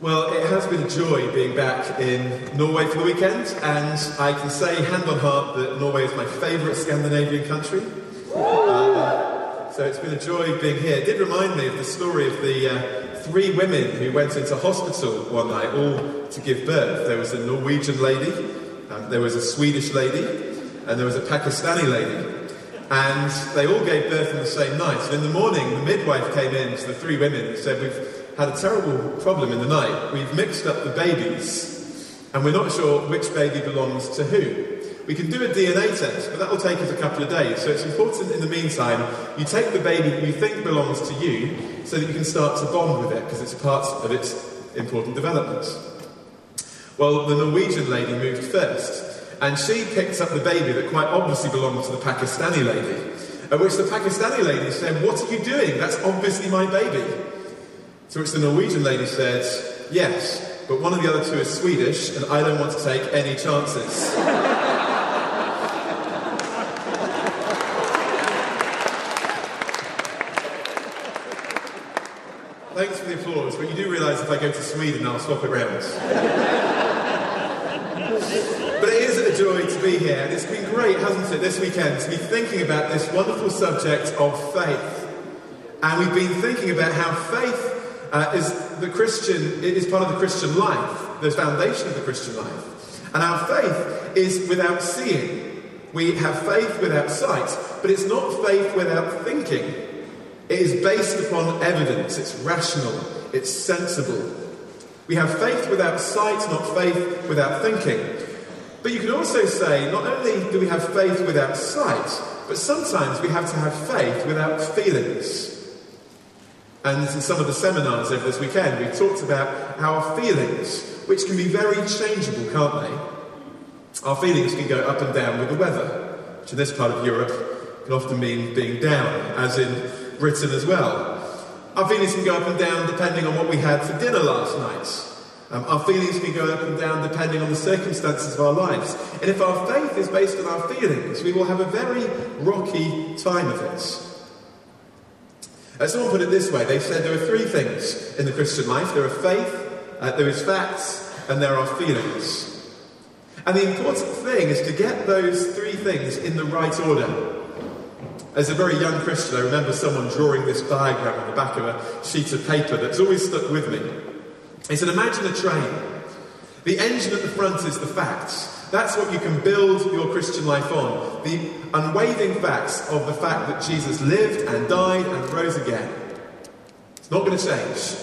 Well, it has been a joy being back in Norway for the weekend, and I can say, hand on heart, that Norway is my favourite Scandinavian country. Uh, so it's been a joy being here. It did remind me of the story of the uh, three women who went into hospital one night, all to give birth. There was a Norwegian lady, um, there was a Swedish lady, and there was a Pakistani lady. And they all gave birth on the same night. And in the morning, the midwife came in to the three women and said, We've had a terrible problem in the night. We've mixed up the babies, and we're not sure which baby belongs to who. We can do a DNA test, but that will take us a couple of days. So it's important in the meantime, you take the baby you think belongs to you so that you can start to bond with it because it's part of its important development. Well, the Norwegian lady moved first, and she picked up the baby that quite obviously belonged to the Pakistani lady. At which the Pakistani lady said, What are you doing? That's obviously my baby. To which the Norwegian lady said, Yes, but one of the other two is Swedish, and I don't want to take any chances. Thanks for the applause, but you do realise if I go to Sweden, I'll swap it round. but it is a joy to be here, and it's been great, hasn't it, this weekend, to be thinking about this wonderful subject of faith. And we've been thinking about how faith uh, is the Christian, it is part of the Christian life, the foundation of the Christian life. And our faith is without seeing. We have faith without sight, but it's not faith without thinking. It is based upon evidence, it's rational, it's sensible. We have faith without sight, not faith without thinking. But you could also say, not only do we have faith without sight, but sometimes we have to have faith without feelings. And in some of the seminars over this weekend, we talked about our feelings, which can be very changeable, can't they? Our feelings can go up and down with the weather, which in this part of Europe can often mean being down, as in Britain as well. Our feelings can go up and down depending on what we had for dinner last night. Um, our feelings can go up and down depending on the circumstances of our lives. And if our faith is based on our feelings, we will have a very rocky time of it. Uh, someone put it this way they said there are three things in the Christian life there are faith, uh, there is facts, and there are feelings. And the important thing is to get those three things in the right order. As a very young Christian, I remember someone drawing this diagram on the back of a sheet of paper that's always stuck with me. He said, Imagine a train. The engine at the front is the facts. That's what you can build your Christian life on. The unwavering facts of the fact that Jesus lived and died and rose again. It's not going to change.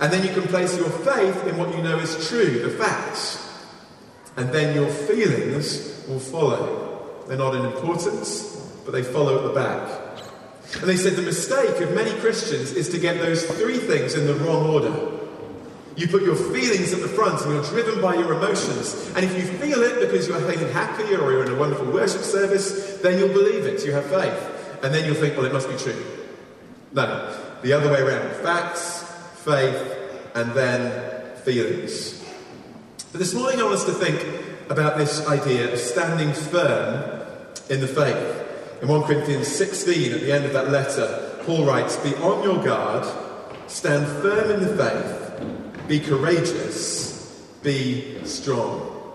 And then you can place your faith in what you know is true, the facts. And then your feelings will follow. They're not in importance, but they follow at the back. And they said the mistake of many Christians is to get those three things in the wrong order. You put your feelings at the front and you're driven by your emotions. And if you feel it because you're feeling happy or you're in a wonderful worship service, then you'll believe it. You have faith. And then you'll think, well, it must be true. No, the other way around. Facts, faith, and then feelings. But this morning I want us to think about this idea of standing firm in the faith. In 1 Corinthians 16, at the end of that letter, Paul writes, Be on your guard, stand firm in the faith be courageous, be strong.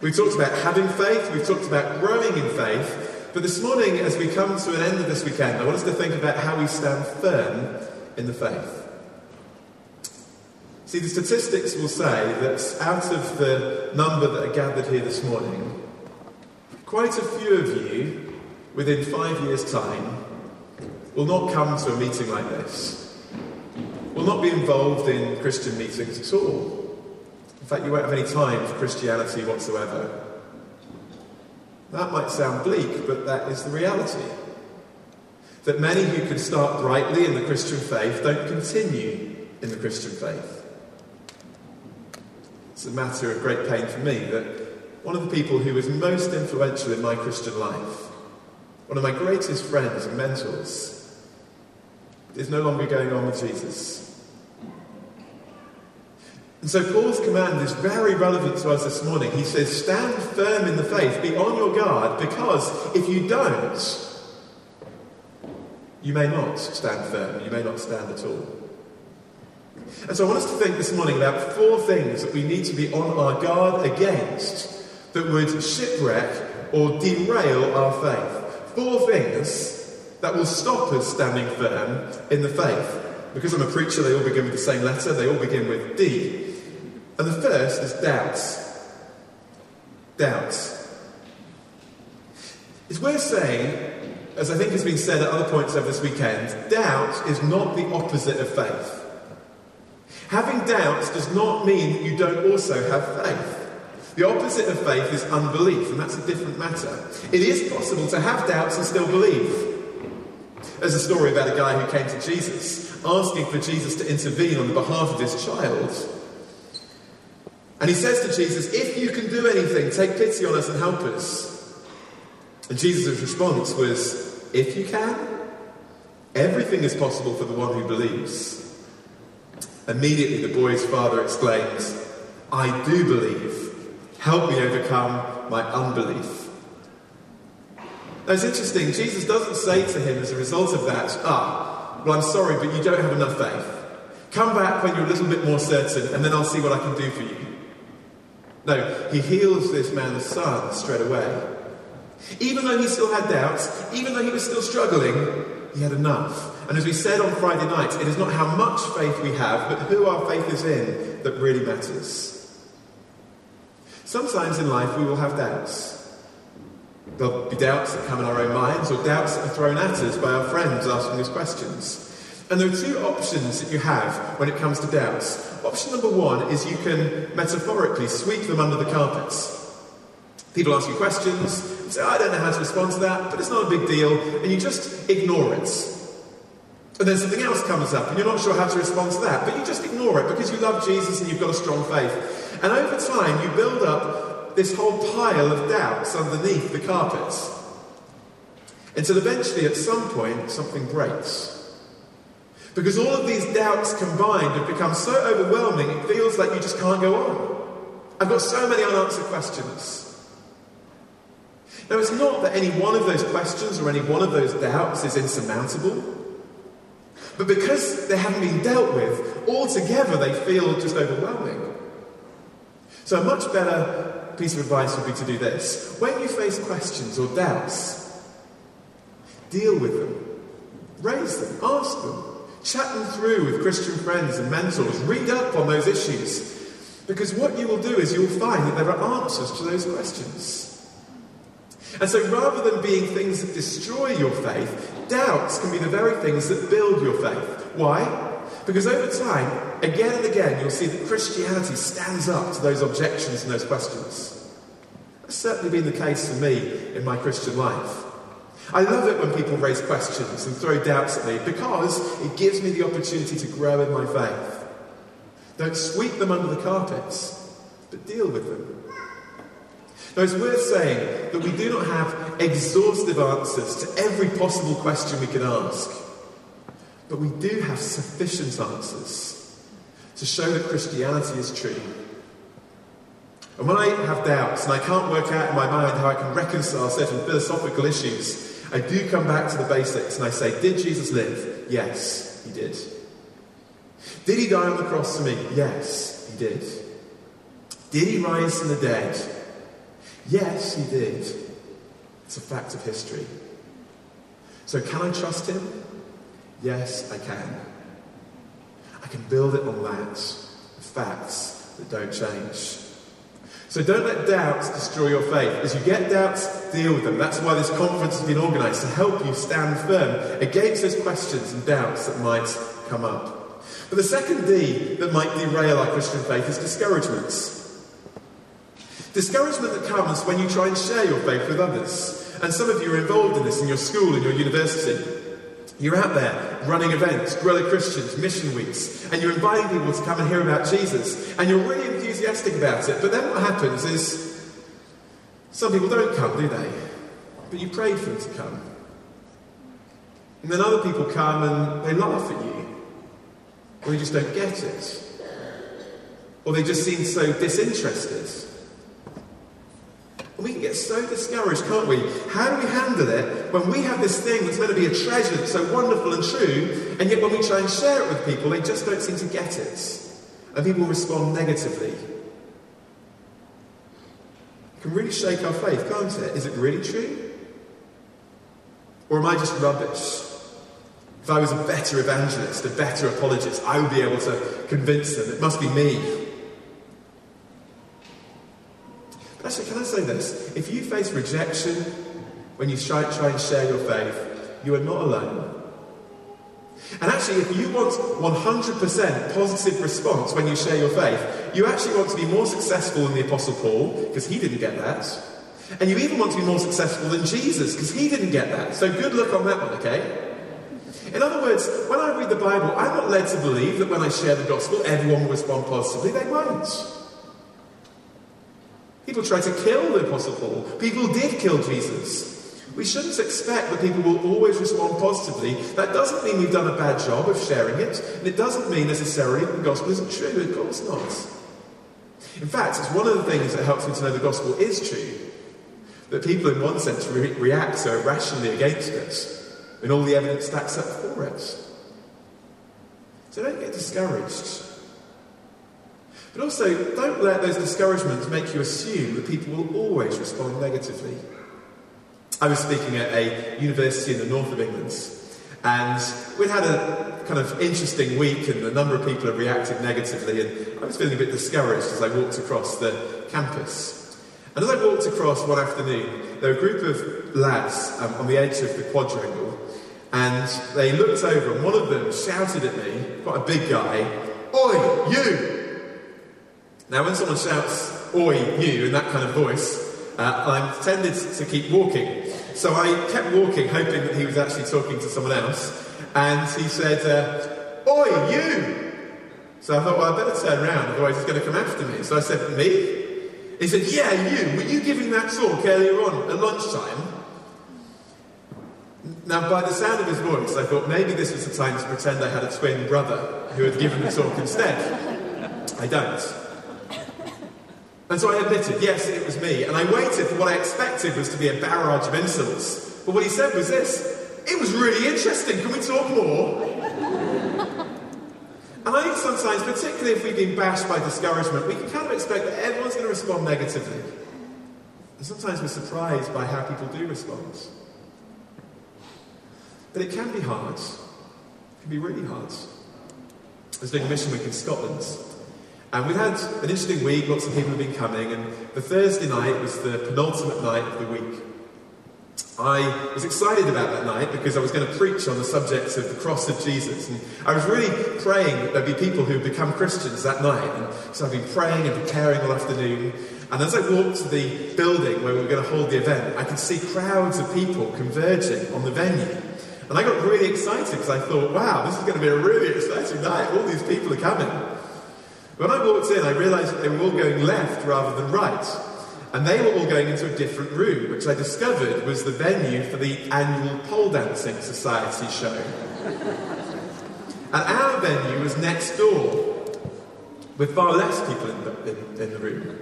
We've talked about having faith, we've talked about growing in faith, but this morning, as we come to an end of this weekend, I want us to think about how we stand firm in the faith. See, the statistics will say that out of the number that are gathered here this morning, quite a few of you, within five years' time, will not come to a meeting like this will not be involved in Christian meetings at all. In fact, you won't have any time for Christianity whatsoever. That might sound bleak, but that is the reality. That many who could start brightly in the Christian faith don't continue in the Christian faith. It's a matter of great pain for me that one of the people who was most influential in my Christian life, one of my greatest friends and mentors, is no longer going on with Jesus. And so Paul's command is very relevant to us this morning. He says, Stand firm in the faith, be on your guard, because if you don't, you may not stand firm, you may not stand at all. And so I want us to think this morning about four things that we need to be on our guard against that would shipwreck or derail our faith. Four things that will stop us standing firm in the faith. Because I'm a preacher, they all begin with the same letter, they all begin with D. And the first is doubts. Doubts. It's worth saying, as I think has been said at other points over this weekend, doubt is not the opposite of faith. Having doubts does not mean that you don't also have faith. The opposite of faith is unbelief, and that's a different matter. It is possible to have doubts and still believe. There's a story about a guy who came to Jesus asking for Jesus to intervene on the behalf of his child. And he says to Jesus, If you can do anything, take pity on us and help us. And Jesus' response was, If you can, everything is possible for the one who believes. Immediately, the boy's father exclaims, I do believe. Help me overcome my unbelief. Now it's interesting, Jesus doesn't say to him as a result of that, ah, well, I'm sorry, but you don't have enough faith. Come back when you're a little bit more certain, and then I'll see what I can do for you. No, he heals this man's son straight away. Even though he still had doubts, even though he was still struggling, he had enough. And as we said on Friday night, it is not how much faith we have, but who our faith is in that really matters. Sometimes in life we will have doubts. There'll be doubts that come in our own minds or doubts that are thrown at us by our friends asking us questions. And there are two options that you have when it comes to doubts. Option number one is you can metaphorically sweep them under the carpets. People ask you questions, you say, I don't know how to respond to that, but it's not a big deal, and you just ignore it. And then something else comes up, and you're not sure how to respond to that, but you just ignore it because you love Jesus and you've got a strong faith. And over time, you build up this whole pile of doubts underneath the carpets. Until eventually, at some point, something breaks. Because all of these doubts combined have become so overwhelming, it feels like you just can't go on. I've got so many unanswered questions. Now, it's not that any one of those questions or any one of those doubts is insurmountable, but because they haven't been dealt with, altogether they feel just overwhelming. So, a much better piece of advice would be to do this. When you face questions or doubts, deal with them, raise them, ask them, chat them through with Christian friends and mentors, read up on those issues. Because what you will do is you'll find that there are answers to those questions. And so rather than being things that destroy your faith, doubts can be the very things that build your faith. Why? Because over time, again and again, you'll see that Christianity stands up to those objections and those questions. That's certainly been the case for me in my Christian life. I love it when people raise questions and throw doubts at me because it gives me the opportunity to grow in my faith. Don't sweep them under the carpets, but deal with them. Now, it's worth saying that we do not have exhaustive answers to every possible question we can ask. But we do have sufficient answers to show that Christianity is true. And when I have doubts and I can't work out in my mind how I can reconcile certain philosophical issues, I do come back to the basics and I say, Did Jesus live? Yes, he did. Did he die on the cross for me? Yes, he did. Did he rise from the dead? Yes, he did. It's a fact of history. So, can I trust him? Yes, I can. I can build it on that, facts that don't change. So don't let doubts destroy your faith. As you get doubts, deal with them. That's why this conference has been organised to help you stand firm against those questions and doubts that might come up. But the second D that might derail our Christian faith is discouragements. Discouragement that comes when you try and share your faith with others. And some of you are involved in this in your school, in your university. You're out there running events, Grill a Christians, mission weeks, and you're inviting people to come and hear about Jesus, and you're really enthusiastic about it. But then what happens is some people don't come, do they? But you prayed for them to come. And then other people come and they laugh at you, or they just don't get it, or they just seem so disinterested. And we can get so discouraged, can't we? How do we handle it when we have this thing that's meant to be a treasure that's so wonderful and true, and yet when we try and share it with people, they just don't seem to get it? And people respond negatively. It can really shake our faith, can't it? Is it really true? Or am I just rubbish? If I was a better evangelist, a better apologist, I would be able to convince them. It must be me. Actually, can I say this? If you face rejection when you try, try and share your faith, you are not alone. And actually, if you want 100% positive response when you share your faith, you actually want to be more successful than the Apostle Paul, because he didn't get that. And you even want to be more successful than Jesus, because he didn't get that. So good luck on that one, okay? In other words, when I read the Bible, I'm not led to believe that when I share the gospel, everyone will respond positively. They won't. People tried to kill the Apostle Paul. People did kill Jesus. We shouldn't expect that people will always respond positively. That doesn't mean we've done a bad job of sharing it, and it doesn't mean necessarily that the gospel isn't true. Of course not. In fact, it's one of the things that helps me to know the gospel is true. That people, in one sense, re- react so irrationally against it when all the evidence stacks up for it. So don't get discouraged. But also, don't let those discouragements make you assume that people will always respond negatively. I was speaking at a university in the north of England, and we'd had a kind of interesting week, and a number of people had reacted negatively, and I was feeling a bit discouraged as I walked across the campus. And as I walked across one afternoon, there were a group of lads um, on the edge of the quadrangle, and they looked over, and one of them shouted at me, quite a big guy, Oi, you! Now, when someone shouts, oi, you, in that kind of voice, uh, I'm tended to keep walking. So I kept walking, hoping that he was actually talking to someone else. And he said, uh, oi, you! So I thought, well, I'd better turn around, otherwise he's going to come after me. So I said, me? He said, yeah, you. Were you giving that talk earlier on at lunchtime? Now, by the sound of his voice, I thought maybe this was the time to pretend I had a twin brother who had given the talk instead. I don't. And so I admitted, yes, it was me. And I waited for what I expected was to be a barrage of insults. But what he said was this It was really interesting. Can we talk more? and I think sometimes, particularly if we've been bashed by discouragement, we can kind of expect that everyone's going to respond negatively. And sometimes we're surprised by how people do respond. But it can be hard. It can be really hard. I was doing a mission week in Scotland and we've had an interesting week, lots of people have been coming, and the Thursday night was the penultimate night of the week. I was excited about that night because I was going to preach on the subject of the cross of Jesus. And I was really praying that there'd be people who would become Christians that night. And so I've been praying and preparing all afternoon. And as I walked to the building where we were going to hold the event, I could see crowds of people converging on the venue. And I got really excited because I thought, wow, this is going to be a really exciting night. All these people are coming. When I walked in, I realised that they were all going left rather than right. And they were all going into a different room, which I discovered was the venue for the annual pole dancing society show. and our venue was next door, with far less people in the, in, in the room.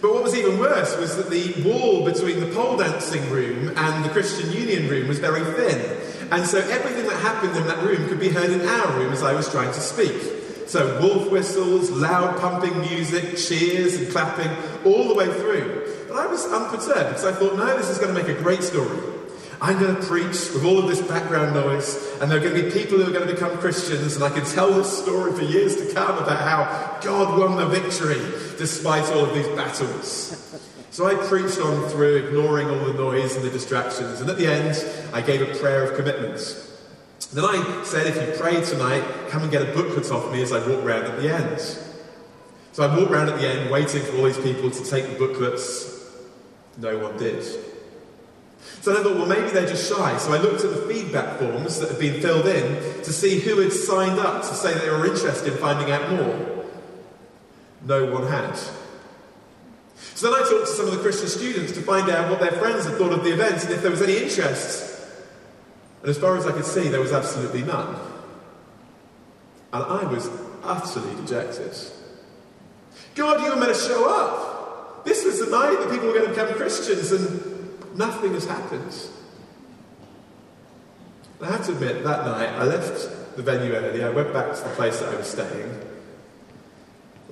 But what was even worse was that the wall between the pole dancing room and the Christian Union room was very thin. And so everything that happened in that room could be heard in our room as I was trying to speak. So wolf whistles, loud pumping music, cheers and clapping, all the way through. But I was unperturbed because I thought, no, this is going to make a great story. I'm going to preach with all of this background noise, and there are going to be people who are going to become Christians, and I can tell this story for years to come about how God won the victory despite all of these battles. So I preached on through, ignoring all the noise and the distractions, and at the end, I gave a prayer of commitment. Then I said, if you pray tonight, come and get a booklet off me as I walk round at the end. So I walked round at the end, waiting for all these people to take the booklets. No one did. So I thought, well, maybe they're just shy. So I looked at the feedback forms that had been filled in to see who had signed up to say they were interested in finding out more. No one had. So then I talked to some of the Christian students to find out what their friends had thought of the event and if there was any interest. And as far as I could see, there was absolutely none. And I was utterly dejected. God, you were meant to show up. This was the night that people were going to become Christians, and nothing has happened. I have to admit, that night I left the venue early, I went back to the place that I was staying.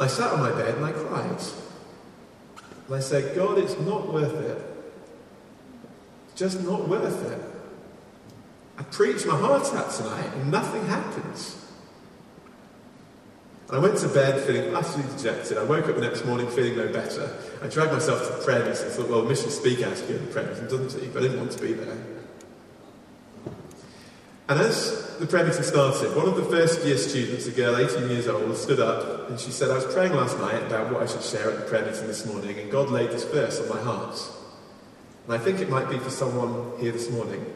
I sat on my bed and I cried. And I said, God, it's not worth it. It's just not worth it. I preached my heart out tonight and nothing happens. I went to bed feeling utterly dejected. I woke up the next morning feeling no better. I dragged myself to the meeting and thought, well, Mission Speaker has to be in the prayer meeting, doesn't he? But I didn't want to be there. And as the prayer meeting started, one of the first year students, a girl 18 years old, stood up and she said, I was praying last night about what I should share at the prayer meeting this morning, and God laid this verse on my heart. And I think it might be for someone here this morning.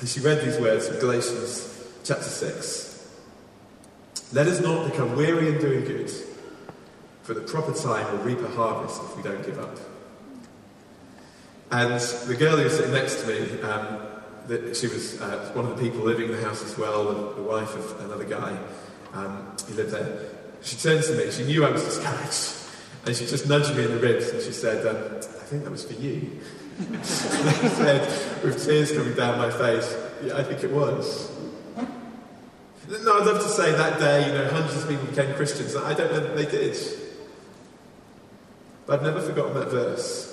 And she read these words from Galatians chapter 6. Let us not become weary in doing good, for the proper time we'll reap a harvest if we don't give up. And the girl who was sitting next to me, um, she was uh, one of the people living in the house as well, the, the wife of another guy um, who lived there. She turned to me, she knew I was discouraged, and she just nudged me in the ribs and she said, um, I think that was for you. I said, with tears coming down my face, yeah, I think it was. No, I'd love to say that day, you know, hundreds of people became Christians. I don't know that they did. But I've never forgotten that verse.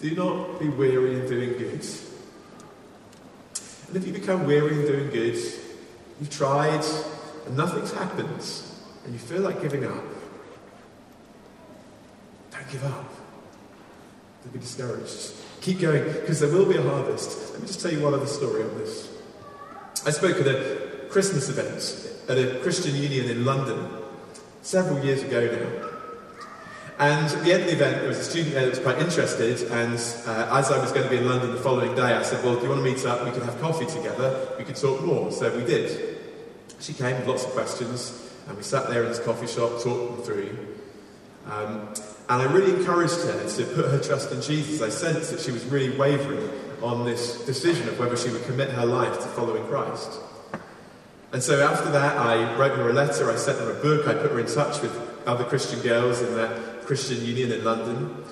Do not be weary in doing good. And if you become weary in doing good, you've tried and nothing's happened, and you feel like giving up, don't give up. Don't be discouraged. Keep going, because there will be a harvest. Let me just tell you one other story on this. I spoke at a Christmas event at a Christian Union in London several years ago now. And at the end of the event, there was a student there that was quite interested, and uh, as I was going to be in London the following day, I said, Well, do you want to meet up? We could have coffee together, we could talk more. So we did. She came with lots of questions, and we sat there in this coffee shop, them through. Um, and I really encouraged her to put her trust in Jesus. I sensed that she was really wavering on this decision of whether she would commit her life to following Christ. And so after that, I wrote her a letter, I sent her a book, I put her in touch with other Christian girls in that Christian Union in London.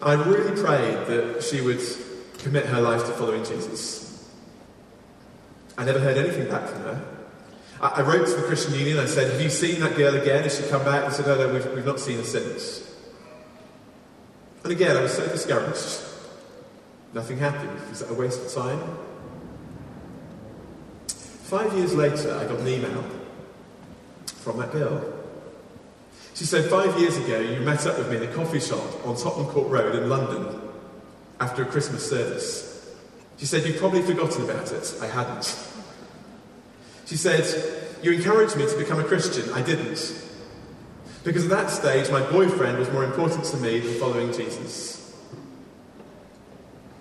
I really prayed that she would commit her life to following Jesus. I never heard anything back from her. I, wrote to the Christian Union, I said, Have you seen that girl again? Has she come back? They said, No, no, we've, we've not seen her since. And again, I was so discouraged. Nothing happened. Was that a waste of time? Five years later, I got an email from that girl. She said, Five years ago, you met up with me in a coffee shop on Tottenham Court Road in London after a Christmas service. She said, You've probably forgotten about it. I hadn't. She said, You encouraged me to become a Christian. I didn't. Because at that stage, my boyfriend was more important to me than following Jesus.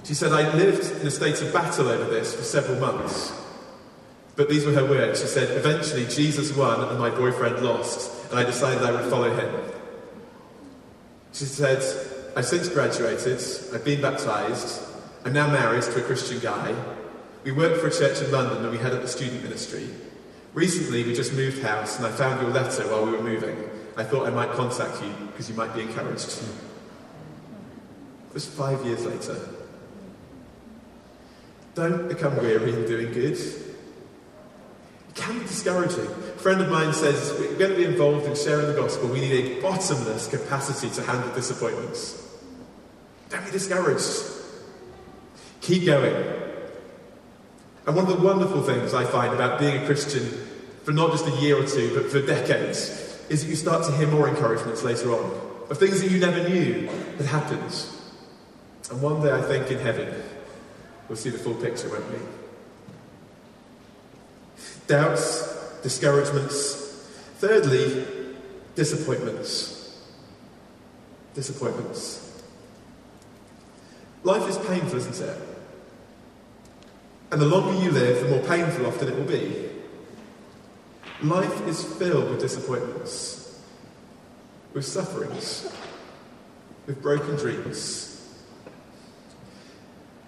She said, I lived in a state of battle over this for several months. But these were her words. She said, Eventually, Jesus won and my boyfriend lost, and I decided I would follow him. She said, I've since graduated, I've been baptized, I'm now married to a Christian guy, we work for a church in London and we head up the student ministry. Recently, we just moved house and I found your letter while we were moving. I thought I might contact you because you might be encouraged. It was five years later. Don't become weary in doing good. It can be discouraging. A friend of mine says we're going to be involved in sharing the gospel. We need a bottomless capacity to handle disappointments. Don't be discouraged. Keep going. And one of the wonderful things I find about being a Christian for not just a year or two, but for decades, is that you start to hear more encouragements later on of things that you never knew that happens. And one day, I think, in heaven, we'll see the full picture, won't we? Doubts, discouragements. Thirdly, disappointments. Disappointments. Life is painful, isn't it? And the longer you live, the more painful often it will be. Life is filled with disappointments, with sufferings, with broken dreams.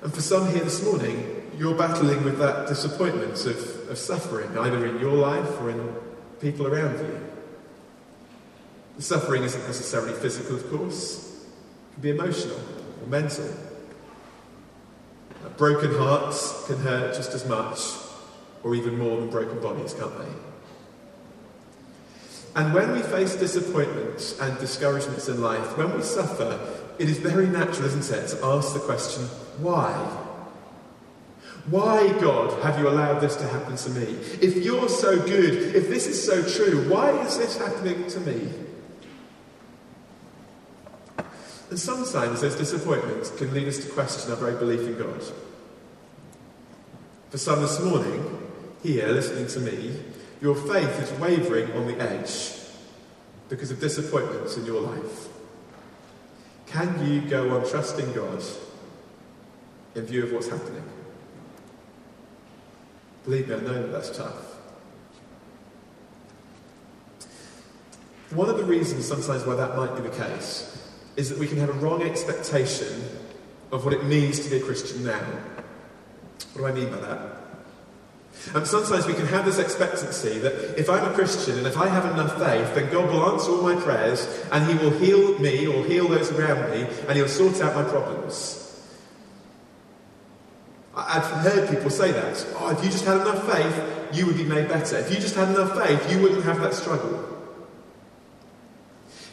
And for some here this morning, you're battling with that disappointment of, of suffering, either in your life or in people around you. The suffering isn't necessarily physical, of course, it can be emotional or mental. Broken hearts can hurt just as much, or even more than broken bodies, can't they? And when we face disappointments and discouragements in life, when we suffer, it is very natural, isn't it, to ask the question, why? Why, God, have you allowed this to happen to me? If you're so good, if this is so true, why is this happening to me? And sometimes those disappointments can lead us to question our very belief in God. For some this morning, here listening to me, your faith is wavering on the edge because of disappointments in your life. Can you go on trusting God in view of what's happening? Believe me, I know that that's tough. One of the reasons sometimes why that might be the case is that we can have a wrong expectation of what it means to be a Christian now. What do I mean by that? And sometimes we can have this expectancy that if I'm a Christian and if I have enough faith, then God will answer all my prayers and He will heal me or heal those around me and He'll sort out my problems. I've heard people say that. Oh, if you just had enough faith, you would be made better. If you just had enough faith, you wouldn't have that struggle.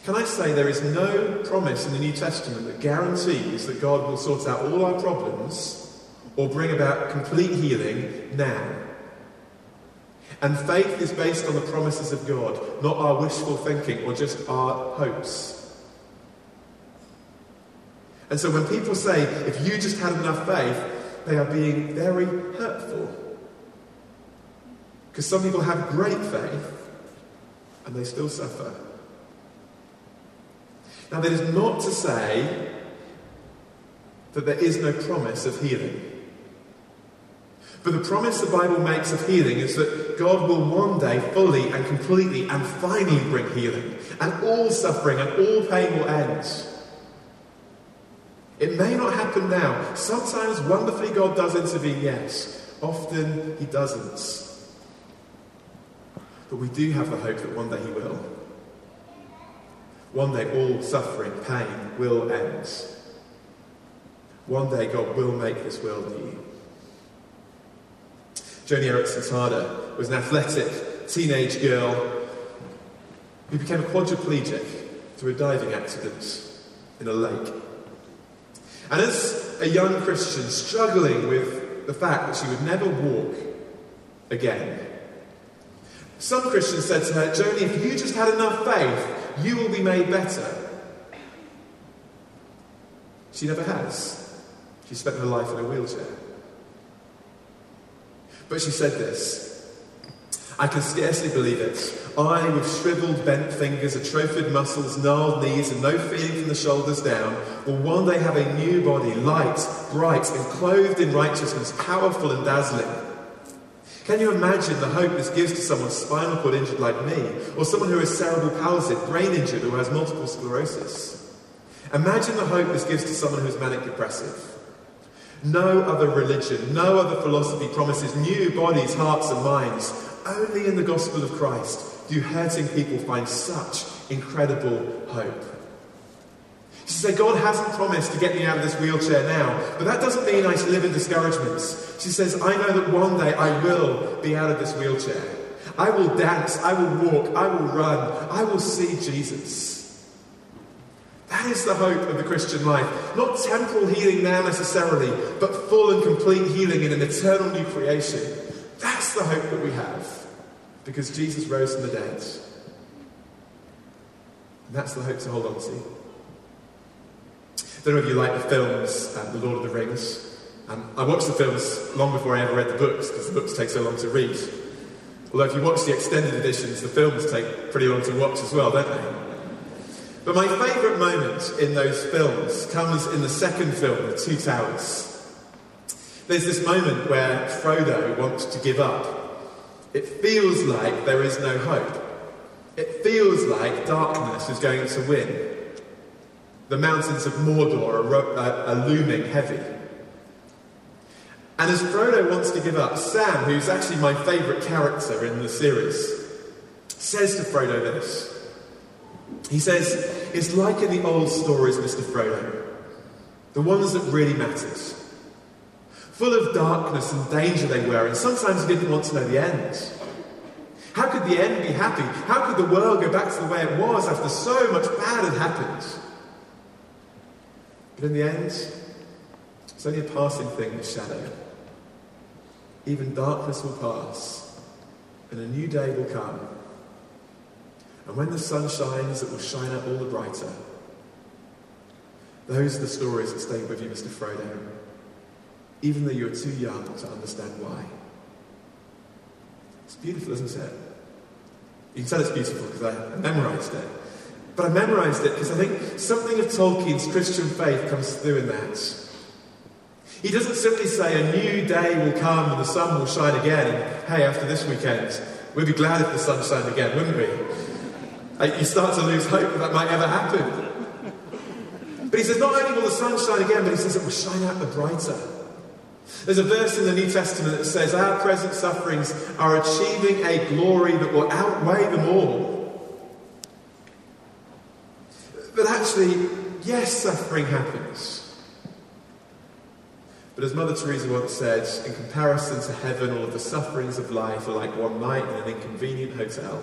Can I say there is no promise in the New Testament that guarantees that God will sort out all our problems or bring about complete healing now? And faith is based on the promises of God, not our wishful thinking or just our hopes. And so when people say, if you just had enough faith, they are being very hurtful. Because some people have great faith and they still suffer. Now, that is not to say that there is no promise of healing. But the promise the Bible makes of healing is that God will one day fully and completely and finally bring healing, and all suffering and all pain will end. It may not happen now. Sometimes wonderfully God does intervene, yes. Often He doesn't. But we do have the hope that one day He will. One day all suffering, pain will end. One day God will make this world new. Joni Eareckson Tada was an athletic teenage girl who became a quadriplegic through a diving accident in a lake. And as a young Christian struggling with the fact that she would never walk again, some Christians said to her, Joni, if you just had enough faith, you will be made better. She never has. She spent her life in a wheelchair. But she said this I can scarcely believe it. I, with shriveled, bent fingers, atrophied muscles, gnarled knees, and no feeling from the shoulders down, will one day have a new body, light, bright, and clothed in righteousness, powerful and dazzling. Can you imagine the hope this gives to someone spinal cord injured like me, or someone who is cerebral palsy, brain injured, or has multiple sclerosis? Imagine the hope this gives to someone who is manic depressive. No other religion, no other philosophy promises new bodies, hearts, and minds. Only in the gospel of Christ do hurting people find such incredible hope. She said, God hasn't promised to get me out of this wheelchair now, but that doesn't mean I live in discouragements. She says, I know that one day I will be out of this wheelchair. I will dance, I will walk, I will run, I will see Jesus. That is the hope of the Christian life. Not temporal healing now necessarily, but full and complete healing in an eternal new creation. That's the hope that we have. Because Jesus rose from the dead. And that's the hope to hold on to. Don't know if you like the films, um, The Lord of the Rings. Um, I watched the films long before I ever read the books, because the books take so long to read. Although if you watch the extended editions, the films take pretty long to watch as well, don't they? But my favourite moment in those films comes in the second film, The Two Towers. There's this moment where Frodo wants to give up. It feels like there is no hope. It feels like darkness is going to win. The mountains of Mordor are, are, uh, are looming heavy. And as Frodo wants to give up, Sam, who's actually my favourite character in the series, says to Frodo this He says, it's like in the old stories, Mr. Frodo, the ones that really mattered. Full of darkness and danger they were, and sometimes you didn't want to know the end. How could the end be happy? How could the world go back to the way it was after so much bad had happened? But in the end, it's only a passing thing, a shadow. Even darkness will pass, and a new day will come. And when the sun shines, it will shine out all the brighter. Those are the stories that stay with you, Mr. Frodo, even though you're too young to understand why. It's beautiful, isn't it? You can tell it's beautiful because I memorized it. But I memorized it because I think something of Tolkien's Christian faith comes through in that. He doesn't simply say a new day will come and the sun will shine again. And hey, after this weekend, we'd be glad if the sun shined again, wouldn't we? You start to lose hope that that might ever happen. But he says not only will the sun shine again, but he says it will shine out the brighter. There's a verse in the New Testament that says, Our present sufferings are achieving a glory that will outweigh them all. But actually, yes, suffering happens. But as Mother Teresa once said, in comparison to heaven, all of the sufferings of life are like one night in an inconvenient hotel.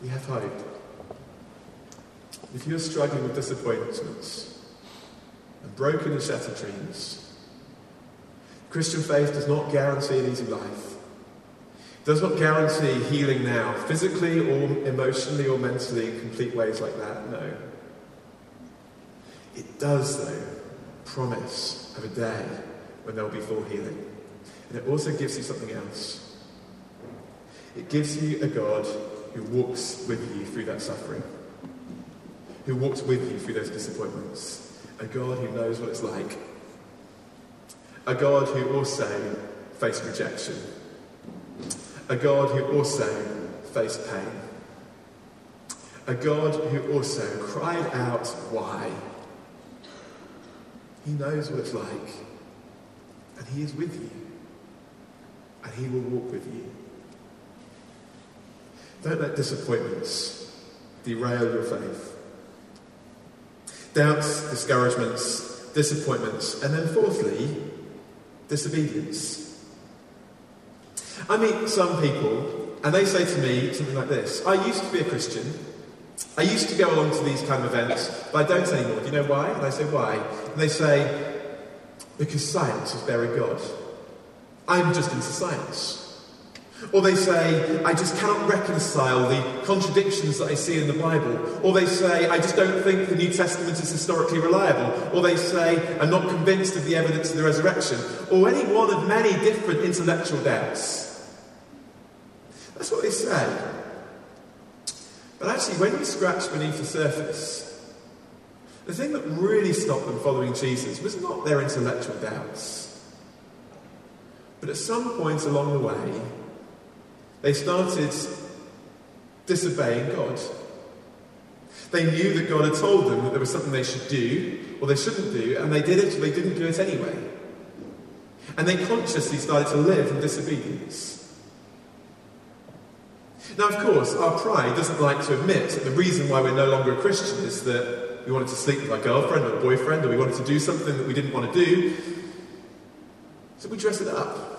We have hope. If you're struggling with disappointments and broken and shattered dreams, Christian faith does not guarantee an easy life. Does not guarantee healing now, physically or emotionally or mentally in complete ways like that, no. It does, though, promise of a day when there will be full healing. And it also gives you something else. It gives you a God who walks with you through that suffering, who walks with you through those disappointments, a God who knows what it's like a God who also faced rejection. A God who also faced pain. A God who also cried out, Why? He knows what it's like. And He is with you. And He will walk with you. Don't let disappointments derail your faith. Doubts, discouragements, disappointments, and then fourthly, disobedience. I meet some people, and they say to me something like this I used to be a Christian. I used to go along to these kind of events, but I don't anymore. Do you know why? And I say, Why? And they say, Because science is bearing God. I'm just into science. Or they say, I just cannot reconcile the contradictions that I see in the Bible. Or they say, I just don't think the New Testament is historically reliable. Or they say, I'm not convinced of the evidence of the resurrection. Or any one of many different intellectual doubts. That's what they say. But actually, when you scratch beneath the surface, the thing that really stopped them following Jesus was not their intellectual doubts. But at some point along the way, they started disobeying God. They knew that God had told them that there was something they should do or they shouldn't do, and they did it, they didn't do it anyway. And they consciously started to live in disobedience. Now, of course, our pride doesn't like to admit that the reason why we're no longer a Christian is that we wanted to sleep with our girlfriend or boyfriend, or we wanted to do something that we didn't want to do. So we dress it up.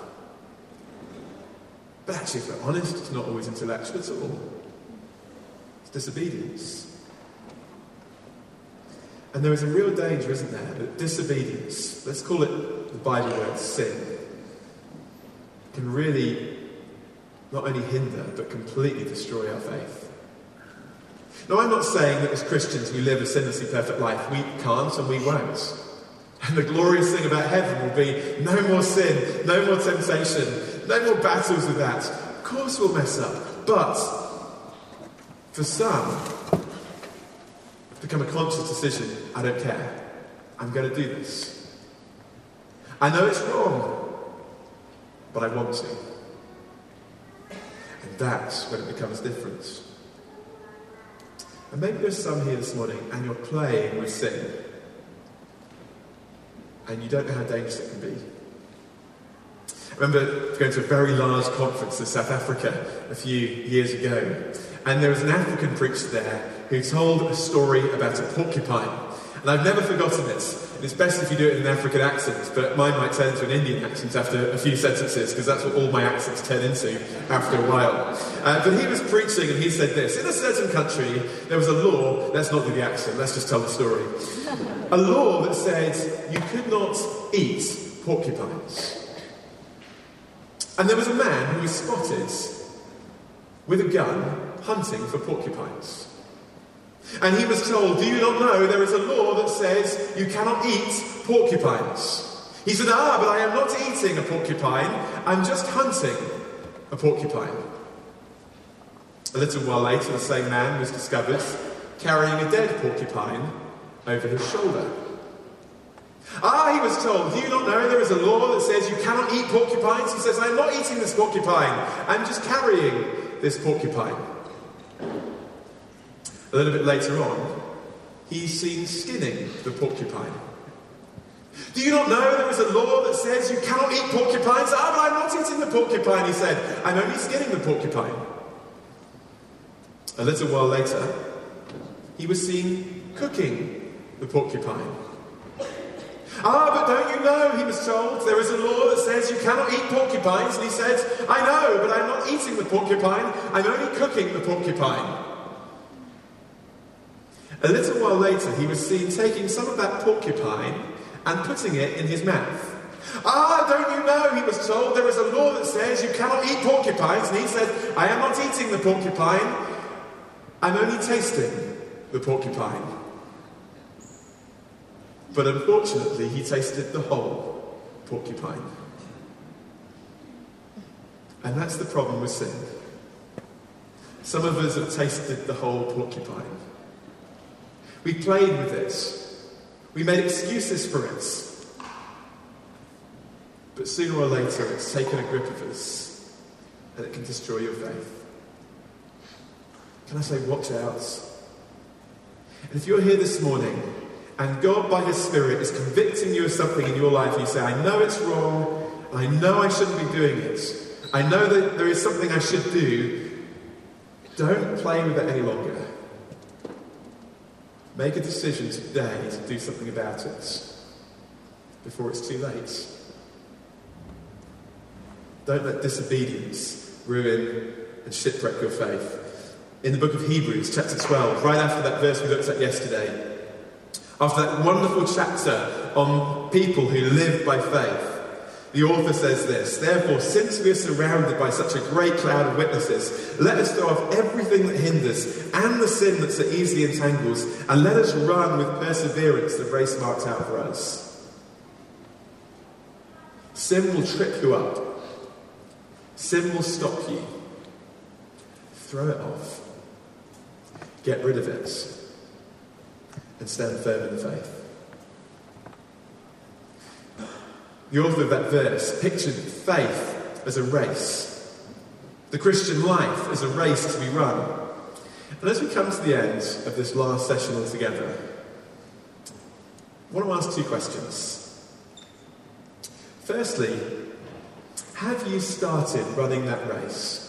But actually, if we're honest, it's not always intellectual at all. It's disobedience. And there is a real danger, isn't there, that disobedience, let's call it the Bible word sin, can really not only hinder, but completely destroy our faith. Now, I'm not saying that as Christians we live a sinlessly perfect life. We can't and we won't. And the glorious thing about heaven will be no more sin, no more temptation, no more battles with that. Of course we'll mess up. But for some, it's become a conscious decision I don't care. I'm going to do this. I know it's wrong, but I want to. And that's when it becomes different. And maybe there's some here this morning and you're playing with sin. And you don't know how dangerous it can be. I remember going to a very large conference in South Africa a few years ago, and there was an African preacher there who told a story about a porcupine. And I've never forgotten this. And it's best if you do it in an African accent, but mine might turn into an Indian accent after a few sentences, because that's what all my accents turn into after a while. Uh, but he was preaching and he said this In a certain country, there was a law, let's not do the accent, let's just tell the story. A law that said you could not eat porcupines. And there was a man who was spotted with a gun hunting for porcupines. And he was told, Do you not know there is a law that says you cannot eat porcupines? He said, Ah, but I am not eating a porcupine, I'm just hunting a porcupine. A little while later, the same man was discovered carrying a dead porcupine over his shoulder. Ah, he was told, Do you not know there is a law that says you cannot eat porcupines? He says, I'm not eating this porcupine, I'm just carrying this porcupine. A little bit later on, he's seen skinning the porcupine. Do you not know there is a law that says you cannot eat porcupines? Ah, but I'm not eating the porcupine, he said. I'm only skinning the porcupine. A little while later, he was seen cooking the porcupine. Ah, but don't you know, he was told, there is a law that says you cannot eat porcupines. And he said, I know, but I'm not eating the porcupine, I'm only cooking the porcupine. A little while later, he was seen taking some of that porcupine and putting it in his mouth. Ah, don't you know, he was told, there is a law that says you cannot eat porcupines. And he said, I am not eating the porcupine, I'm only tasting the porcupine. But unfortunately, he tasted the whole porcupine. And that's the problem with sin. Some of us have tasted the whole porcupine. We played with it. We made excuses for it. But sooner or later, it's taken a grip of us and it can destroy your faith. Can I say, watch out? And if you're here this morning and God, by His Spirit, is convicting you of something in your life, you say, I know it's wrong, I know I shouldn't be doing it, I know that there is something I should do, don't play with it any longer. Make a decision today to do something about it before it's too late. Don't let disobedience ruin and shipwreck your faith. In the book of Hebrews, chapter 12, right after that verse we looked at yesterday, after that wonderful chapter on people who live by faith, the author says this Therefore, since we are surrounded by such a great cloud of witnesses, let us throw off everything that hinders and the sin that so easily entangles, and let us run with perseverance the race marked out for us. Sin will trip you up, sin will stop you. Throw it off, get rid of it, and stand firm in the faith. The author of that verse pictured faith as a race, the Christian life as a race to be run. And as we come to the end of this last session altogether, I want to ask two questions. Firstly, have you started running that race?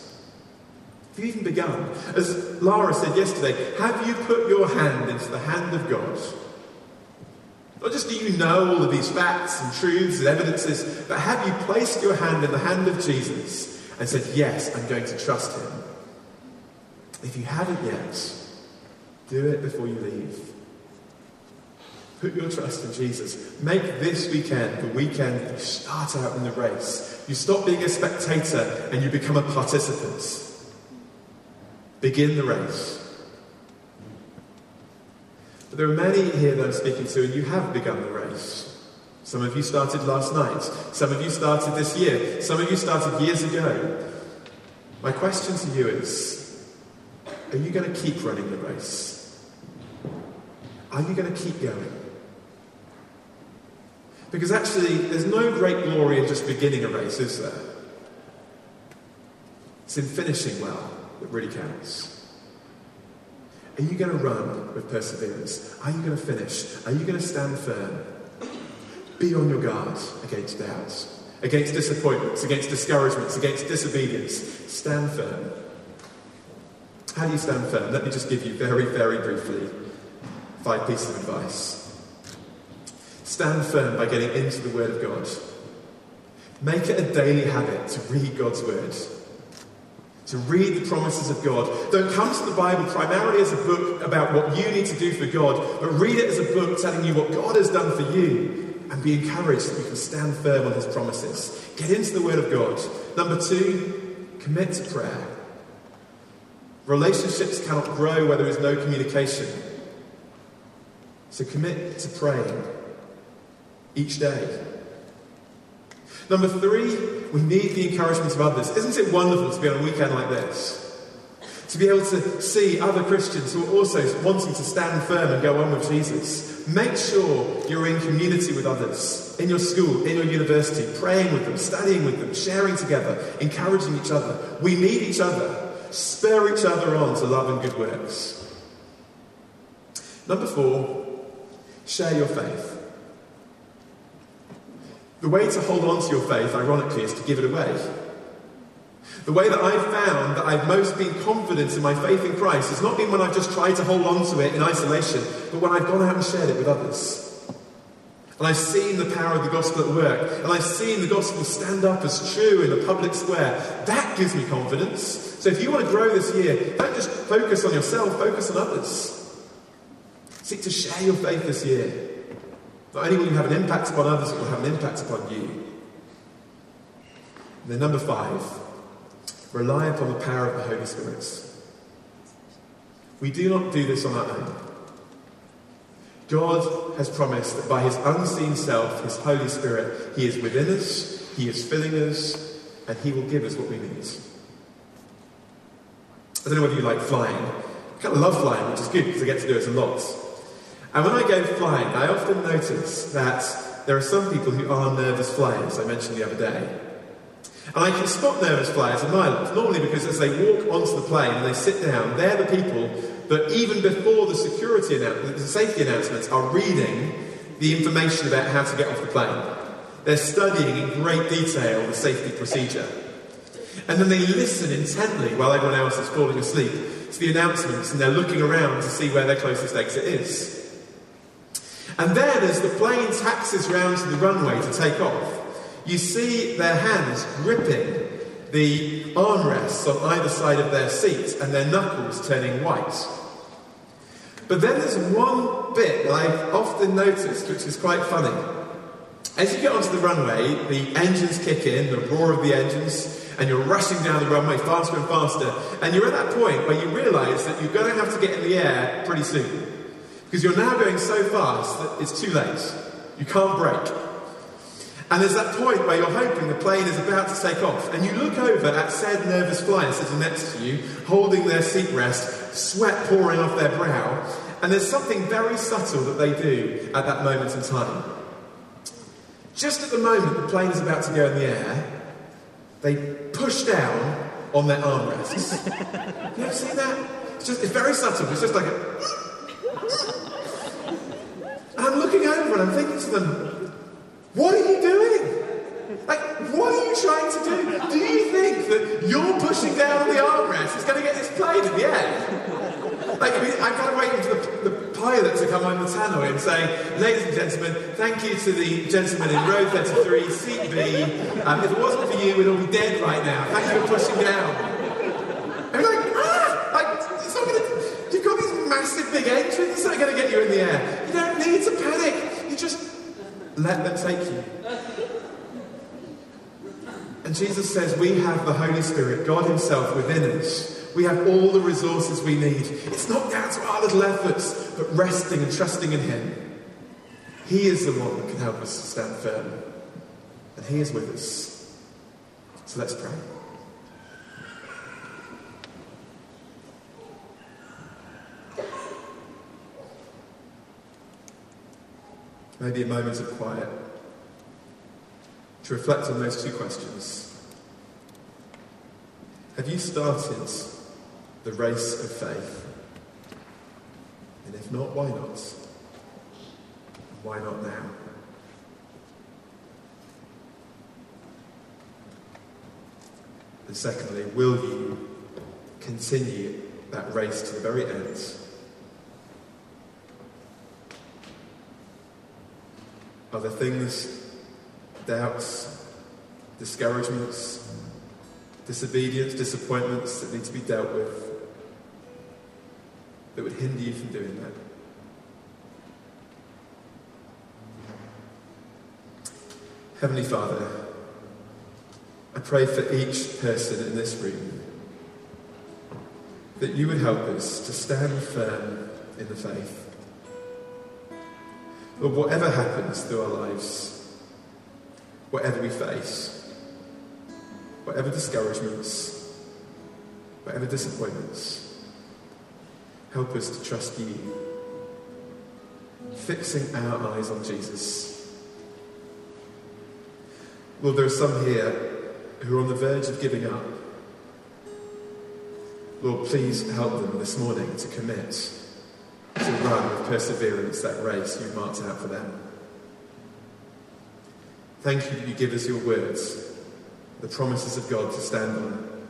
You even begun? As Lara said yesterday, have you put your hand into the hand of God? Not just do you know all of these facts and truths and evidences, but have you placed your hand in the hand of Jesus and said, Yes, I'm going to trust him? If you haven't yet, do it before you leave. Put your trust in Jesus. Make this weekend the weekend you start out in the race. You stop being a spectator and you become a participant. Begin the race. But there are many here that I'm speaking to, and you have begun the race. Some of you started last night. Some of you started this year. Some of you started years ago. My question to you is Are you going to keep running the race? Are you going to keep going? Because actually, there's no great glory in just beginning a race, is there? It's in finishing well that really counts. Are you going to run with perseverance? Are you going to finish? Are you going to stand firm? Be on your guard against doubts, against disappointments, against discouragements, against disobedience. Stand firm. How do you stand firm? Let me just give you very, very briefly five pieces of advice. Stand firm by getting into the Word of God. Make it a daily habit to read God's Word, to read the promises of God. Don't come to the Bible primarily as a book about what you need to do for God, but read it as a book telling you what God has done for you and be encouraged that you can stand firm on His promises. Get into the Word of God. Number two, commit to prayer. Relationships cannot grow where there is no communication. So commit to praying each day. Number three, we need the encouragement of others. Isn't it wonderful to be on a weekend like this? To be able to see other Christians who are also wanting to stand firm and go on with Jesus. Make sure you're in community with others, in your school, in your university, praying with them, studying with them, sharing together, encouraging each other. We need each other. Spur each other on to love and good works. Number four, share your faith. The way to hold on to your faith, ironically, is to give it away. The way that I've found that I've most been confident in my faith in Christ has not been when I've just tried to hold on to it in isolation, but when I've gone out and shared it with others. And I've seen the power of the gospel at work, and I've seen the gospel stand up as true in the public square. That gives me confidence. So if you want to grow this year, don't just focus on yourself, focus on others. Seek to share your faith this year. Not only will you have an impact upon others, it will have an impact upon you. And then, number five, rely upon the power of the Holy Spirit. We do not do this on our own. God has promised that by his unseen self, his Holy Spirit, he is within us, he is filling us, and he will give us what we need. I don't know whether you like flying. I kind of love flying, which is good because I get to do it a lot. And when I go flying, I often notice that there are some people who are nervous flyers, I mentioned the other day. And I can spot nervous flyers a mile off, normally because as they walk onto the plane and they sit down, they're the people that even before the security announcement, the safety announcements are reading the information about how to get off the plane. They're studying in great detail the safety procedure. And then they listen intently while everyone else is falling asleep to the announcements and they're looking around to see where their closest exit is. And then, as the plane taxis round to the runway to take off, you see their hands gripping the armrests on either side of their seat and their knuckles turning white. But then there's one bit that I've often noticed, which is quite funny. As you get onto the runway, the engines kick in, the roar of the engines, and you're rushing down the runway faster and faster. And you're at that point where you realise that you're going to have to get in the air pretty soon. Because you're now going so fast that it's too late. You can't brake. And there's that point where you're hoping the plane is about to take off, and you look over at said nervous flyer sitting next to you, holding their seat rest, sweat pouring off their brow, and there's something very subtle that they do at that moment in time. Just at the moment the plane is about to go in the air, they push down on their armrests. you ever seen that? It's just it's very subtle. It's just like a I'm looking over and I'm thinking to them, what are you doing? Like, what are you trying to do? Do you think that you're pushing down on the armrest is going to get this plane in the end? Like, I mean, I've got to wait for the, the pilot to come on the tannoy and say, ladies and gentlemen, thank you to the gentleman in row 33, seat B. Um, if it wasn't for you, we'd all be dead right now. Thank you for pushing down. I'm like, ah! Like, it's not going to... You've got massive big engines that are going to get you in the air. You don't need to panic. You just let them take you. And Jesus says we have the Holy Spirit, God Himself within us. We have all the resources we need. It's not down to our little efforts, but resting and trusting in Him. He is the one that can help us stand firm. And He is with us. So let's pray. Maybe a moment of quiet to reflect on those two questions. Have you started the race of faith? And if not, why not? Why not now? And secondly, will you continue that race to the very end. Are there things, doubts, discouragements, disobedience, disappointments that need to be dealt with that would hinder you from doing that? Heavenly Father, I pray for each person in this room that you would help us to stand firm in the faith. Lord, whatever happens through our lives, whatever we face, whatever discouragements, whatever disappointments, help us to trust you, fixing our eyes on Jesus. Lord, there are some here who are on the verge of giving up. Lord, please help them this morning to commit to run with perseverance that race you've marked out for them. Thank you that you give us your words, the promises of God to stand on.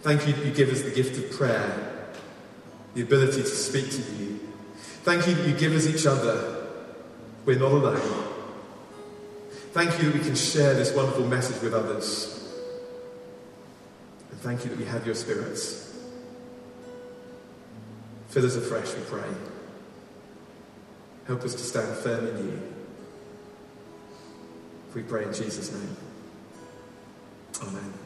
Thank you that you give us the gift of prayer, the ability to speak to you. Thank you that you give us each other. We're not alone. Thank you that we can share this wonderful message with others. And thank you that we have your spirits. Fill us afresh, we pray. Help us to stand firm in you. We pray in Jesus' name. Amen.